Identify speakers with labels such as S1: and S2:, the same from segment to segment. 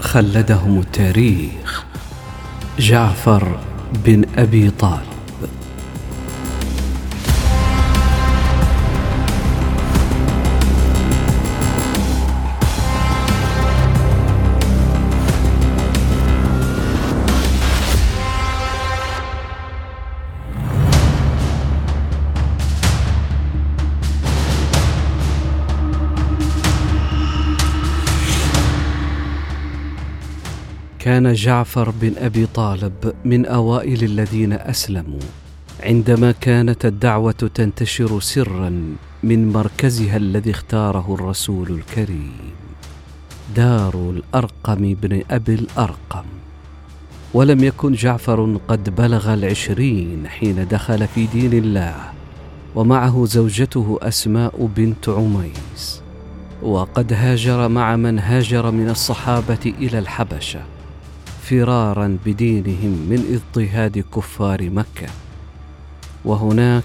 S1: خلدهم التاريخ جعفر بن أبي طالب. كان جعفر بن أبي طالب من أوائل الذين أسلموا عندما كانت الدعوة تنتشر سرا من مركزها الذي اختاره الرسول الكريم دار الأرقم بن أبي الأرقم. ولم يكن جعفر قد بلغ العشرين حين دخل في دين الله ومعه زوجته أسماء بنت عميس. وقد هاجر مع من هاجر من الصحابة إلى الحبشة. فرارا بدينهم من اضطهاد كفار مكة. وهناك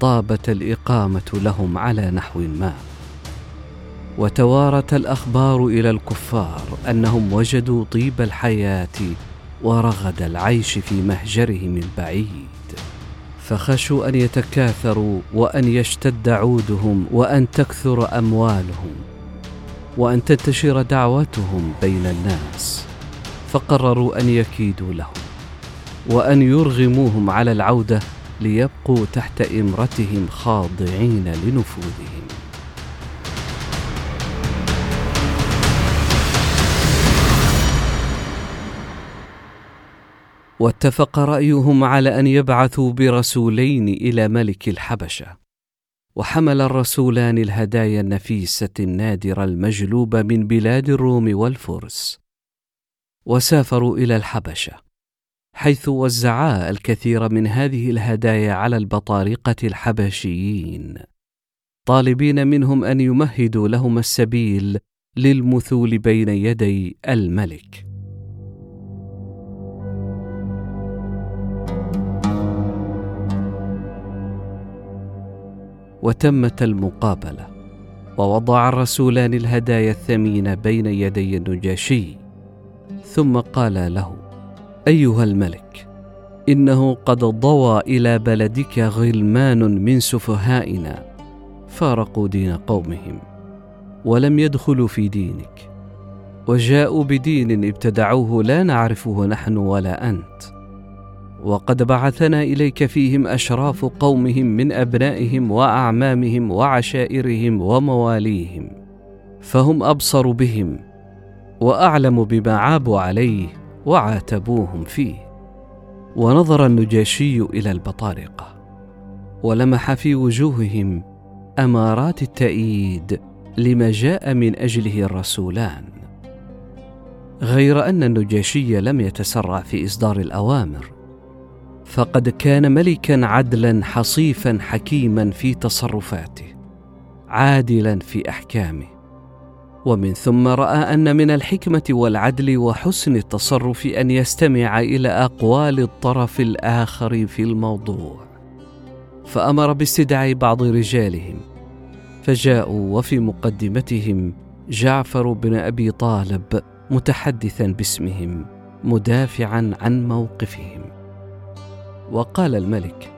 S1: طابت الإقامة لهم على نحو ما. وتوارت الأخبار إلى الكفار أنهم وجدوا طيب الحياة ورغد العيش في مهجرهم البعيد. فخشوا أن يتكاثروا وأن يشتد عودهم وأن تكثر أموالهم وأن تنتشر دعوتهم بين الناس. فقرروا أن يكيدوا لهم وأن يرغموهم على العودة ليبقوا تحت إمرتهم خاضعين لنفوذهم. واتفق رأيهم على أن يبعثوا برسولين إلى ملك الحبشة وحمل الرسولان الهدايا النفيسة النادرة المجلوبه من بلاد الروم والفرس. وسافروا إلى الحبشة حيث وزعا الكثير من هذه الهدايا على البطارقة الحبشيين. طالبين منهم أن يمهدوا لهم السبيل للمثول بين يدي الملك. وتمت المقابلة ووضع الرسولان الهدايا الثمينه بين يدي النجاشي. ثم قال له أيها الملك إنه قد ضوى إلى بلدك غلمان من سفهائنا فارقوا دين قومهم ولم يدخلوا في دينك وجاءوا بدين ابتدعوه لا نعرفه نحن ولا أنت وقد بعثنا إليك فيهم أشراف قومهم من أبنائهم وأعمامهم وعشائرهم ومواليهم فهم أبصر بهم وأعلم بما عابوا عليه وعاتبوهم فيه. ونظر النجاشي إلى البطارقه ولمح في وجوههم أمارات التأييد لما جاء من أجله الرسولان. غير أن النجاشي لم يتسرع في إصدار الأوامر فقد كان ملكا عدلا حصيفا حكيما في تصرفاته عادلا في أحكامه. ومن ثم رأى أن من الحكمة والعدل وحسن التصرف أن يستمع إلى أقوال الطرف الآخر في الموضوع. فأمر باستدعاء بعض رجالهم فجاءوا وفي مقدمتهم جعفر بن أبي طالب متحدثا باسمهم مدافعا عن موقفهم. وقال الملك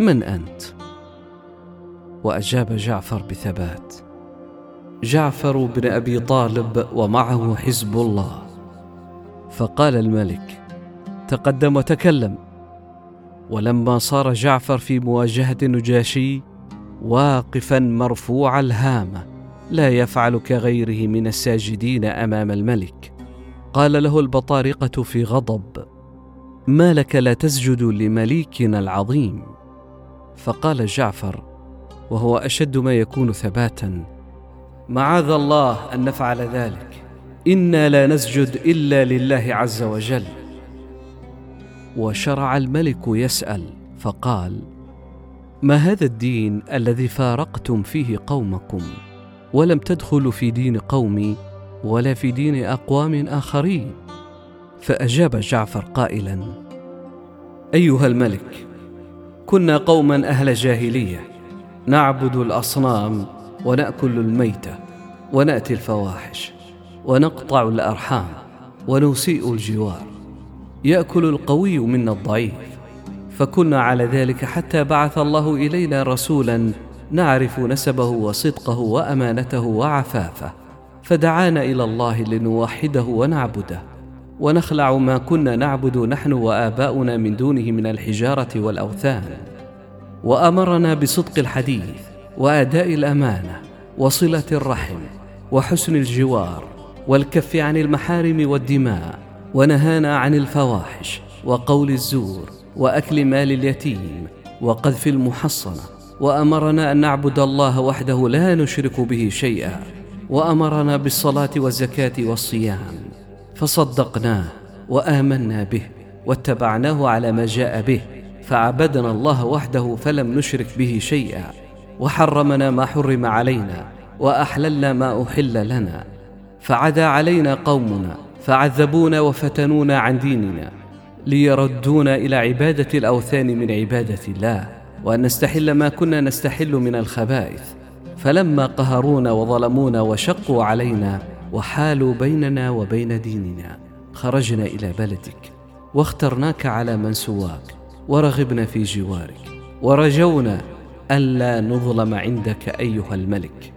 S1: من أنت؟ وأجاب جعفر بثبات جعفر بن أبي طالب ومعه حزب الله. فقال الملك تقدم وتكلم. ولما صار جعفر في مواجهة النجاشي واقفا مرفوع الهامه لا يفعل كغيره من الساجدين أمام الملك. قال له البطارقة في غضب ما لك لا تسجد لمليكنا العظيم؟ فقال جعفر وهو أشد ما يكون ثباتا معاذ الله أن نفعل ذلك. إنا لا نسجد إلا لله عز وجل. وشرع الملك يسأل فقال ما هذا الدين الذي فارقتم فيه قومكم؟ ولم تدخلوا في دين قومي ولا في دين أقوام آخرين. فأجاب جعفر قائلا أيها الملك كنا قوما أهل جاهلية نعبد الأصنام ونأكل الميتة ونأتي الفواحش ونقطع الأرحام ونسيء الجوار. يأكل القوي منا الضعيف. فكنا على ذلك حتى بعث الله إلينا رسولا نعرف نسبه وصدقه وأمانته وعفافه. فدعانا إلى الله لنوحده ونعبده. ونخلع ما كنا نعبد نحن وآباؤنا من دونه من الحجارة والأوثان. وأمرنا بصدق الحديث. وأداء الأمانة وصلة الرحم وحسن الجوار والكف عن المحارم والدماء ونهانا عن الفواحش وقول الزور وأكل مال اليتيم وقذف المحصنة وأمرنا أن نعبد الله وحده لا نشرك به شيئا وأمرنا بالصلاة والزكاة والصيام فصدقناه وآمنا به واتبعناه على ما جاء به فعبدنا الله وحده فلم نشرك به شيئا وحرمنا ما حرم علينا وأحللنا ما أحل لنا. فعدا علينا قومنا فعذبونا وفتنونا عن ديننا ليردونا إلى عبادة الأوثان من عبادة الله وأن نستحل ما كنا نستحل من الخبائث. فلما قهرونا وظلمونا وشقوا علينا وحالوا بيننا وبين ديننا خرجنا إلى بلدك واخترناك على من سواك ورغبنا في جوارك ورجونا ألا نظلم عندك أيها الملك.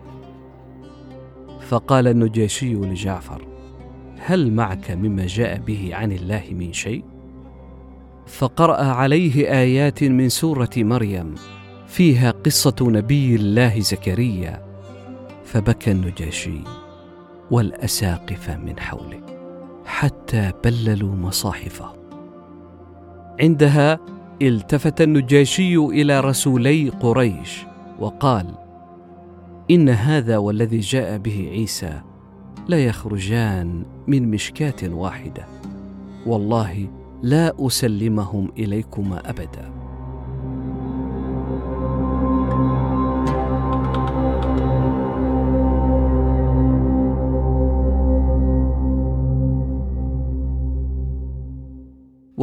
S1: فقال النجاشي لجعفر هل معك مما جاء به عن الله من شيء؟ فقرأ عليه آيات من سورة مريم فيها قصة نبي الله زكريا. فبكى النجاشي والاساقفه من حوله حتى بللوا مصاحفه. عندها التفت النجاشي إلى رسولي قريش وقال إن هذا والذي جاء به عيسى لا يخرجان من مشكاة واحدة والله لا أسلمهم إليكما أبدا.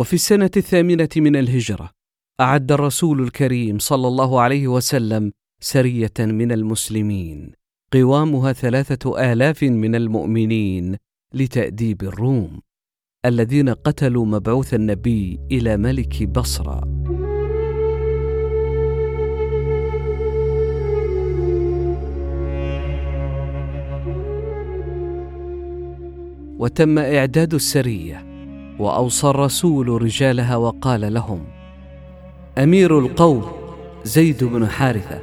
S1: وفي السنة الثامنة من الهجرة أعد الرسول الكريم صلى الله عليه وسلم سرية من المسلمين قوامها ثلاثة آلاف من المؤمنين لتأديب الروم الذين قتلوا مبعوث النبي إلى ملك بصرى وتم إعداد السرية وأوصى الرسول رجالها وقال لهم أمير القوم زيد بن حارثة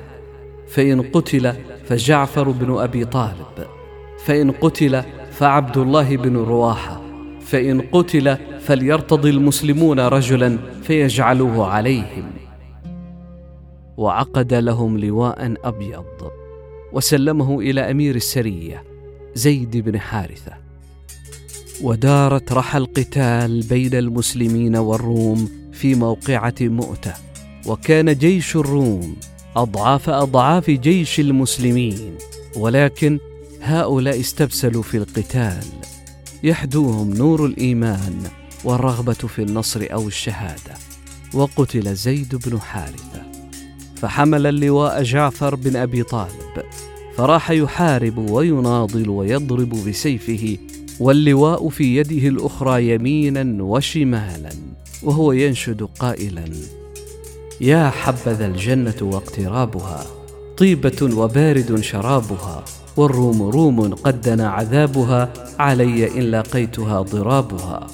S1: فإن قتل فجعفر بن أبي طالب فإن قتل فعبد الله بن رواحة فإن قتل فليرتضي المسلمون رجلا فيجعلوه عليهم. وعقد لهم لواء أبيض وسلمه إلى أمير السرية زيد بن حارثة. ودارت رحى القتال بين المسلمين والروم في موقعة مؤتة وكان جيش الروم أضعاف أضعاف جيش المسلمين ولكن هؤلاء استبسلوا في القتال. يحدوهم نور الإيمان والرغبة في النصر أو الشهادة وقتل زيد بن حارثة. فحمل اللواء جعفر بن أبي طالب فراح يحارب ويناضل ويضرب بسيفه واللواء في يده الأخرى يمينا وشمالا وهو ينشد قائلا يا حبذا الجنة واقترابها طيبة وبارد شرابها والروم روم قد دنا عذابها علي إن لاقيتها ضرابها.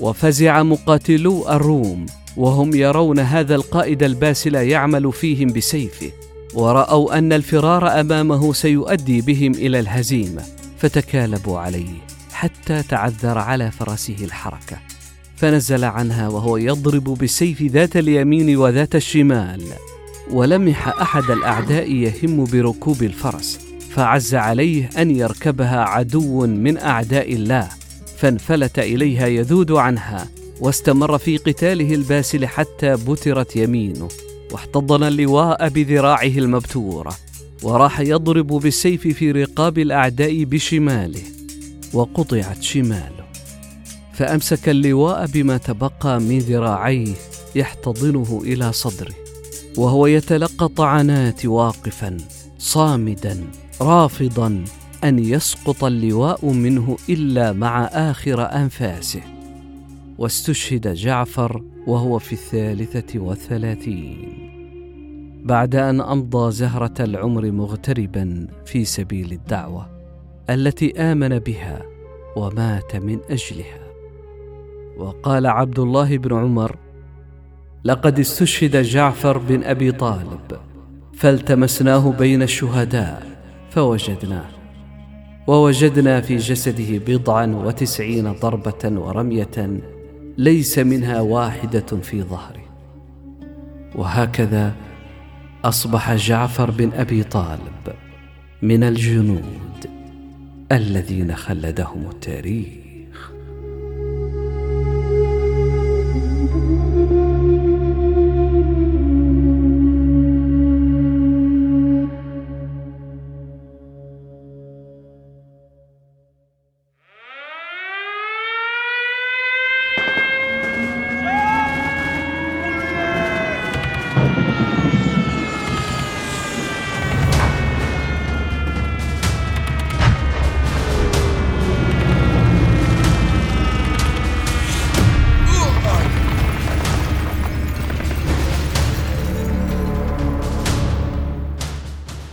S1: وفزع مقاتلو الروم وهم يرون هذا القائد الباسل يعمل فيهم بسيفه ورأوا أن الفرار أمامه سيؤدي بهم إلى الهزيمة. فتكالبوا عليه حتى تعذر على فرسه الحركة. فنزل عنها وهو يضرب بالسيف ذات اليمين وذات الشمال. ولمح أحد الأعداء يهم بركوب الفرس فعز عليه أن يركبها عدو من أعداء الله. فانفلت إليها يذود عنها واستمر في قتاله الباسل حتى بترت يمينه واحتضن اللواء بذراعه المبتورة. وراح يضرب بالسيف في رقاب الأعداء بشماله وقطعت شماله. فأمسك اللواء بما تبقى من ذراعيه يحتضنه إلى صدره وهو يتلقى طعنات واقفا صامدا رافضا أن يسقط اللواء منه إلا مع آخر أنفاسه. واستشهد جعفر وهو في الثالثة والثلاثين. بعد أن أمضى زهرة العمر مغتربا في سبيل الدعوة التي آمن بها ومات من أجلها. وقال عبد الله بن عمر لقد استشهد جعفر بن أبي طالب فالتمسناه بين الشهداء فوجدناه ووجدنا في جسده بضعا وتسعين ضربة ورمية ليس منها واحدة في ظهره. وهكذا أصبح جعفر بن أبي طالب من الجنود الذين خلدهم التاريخ.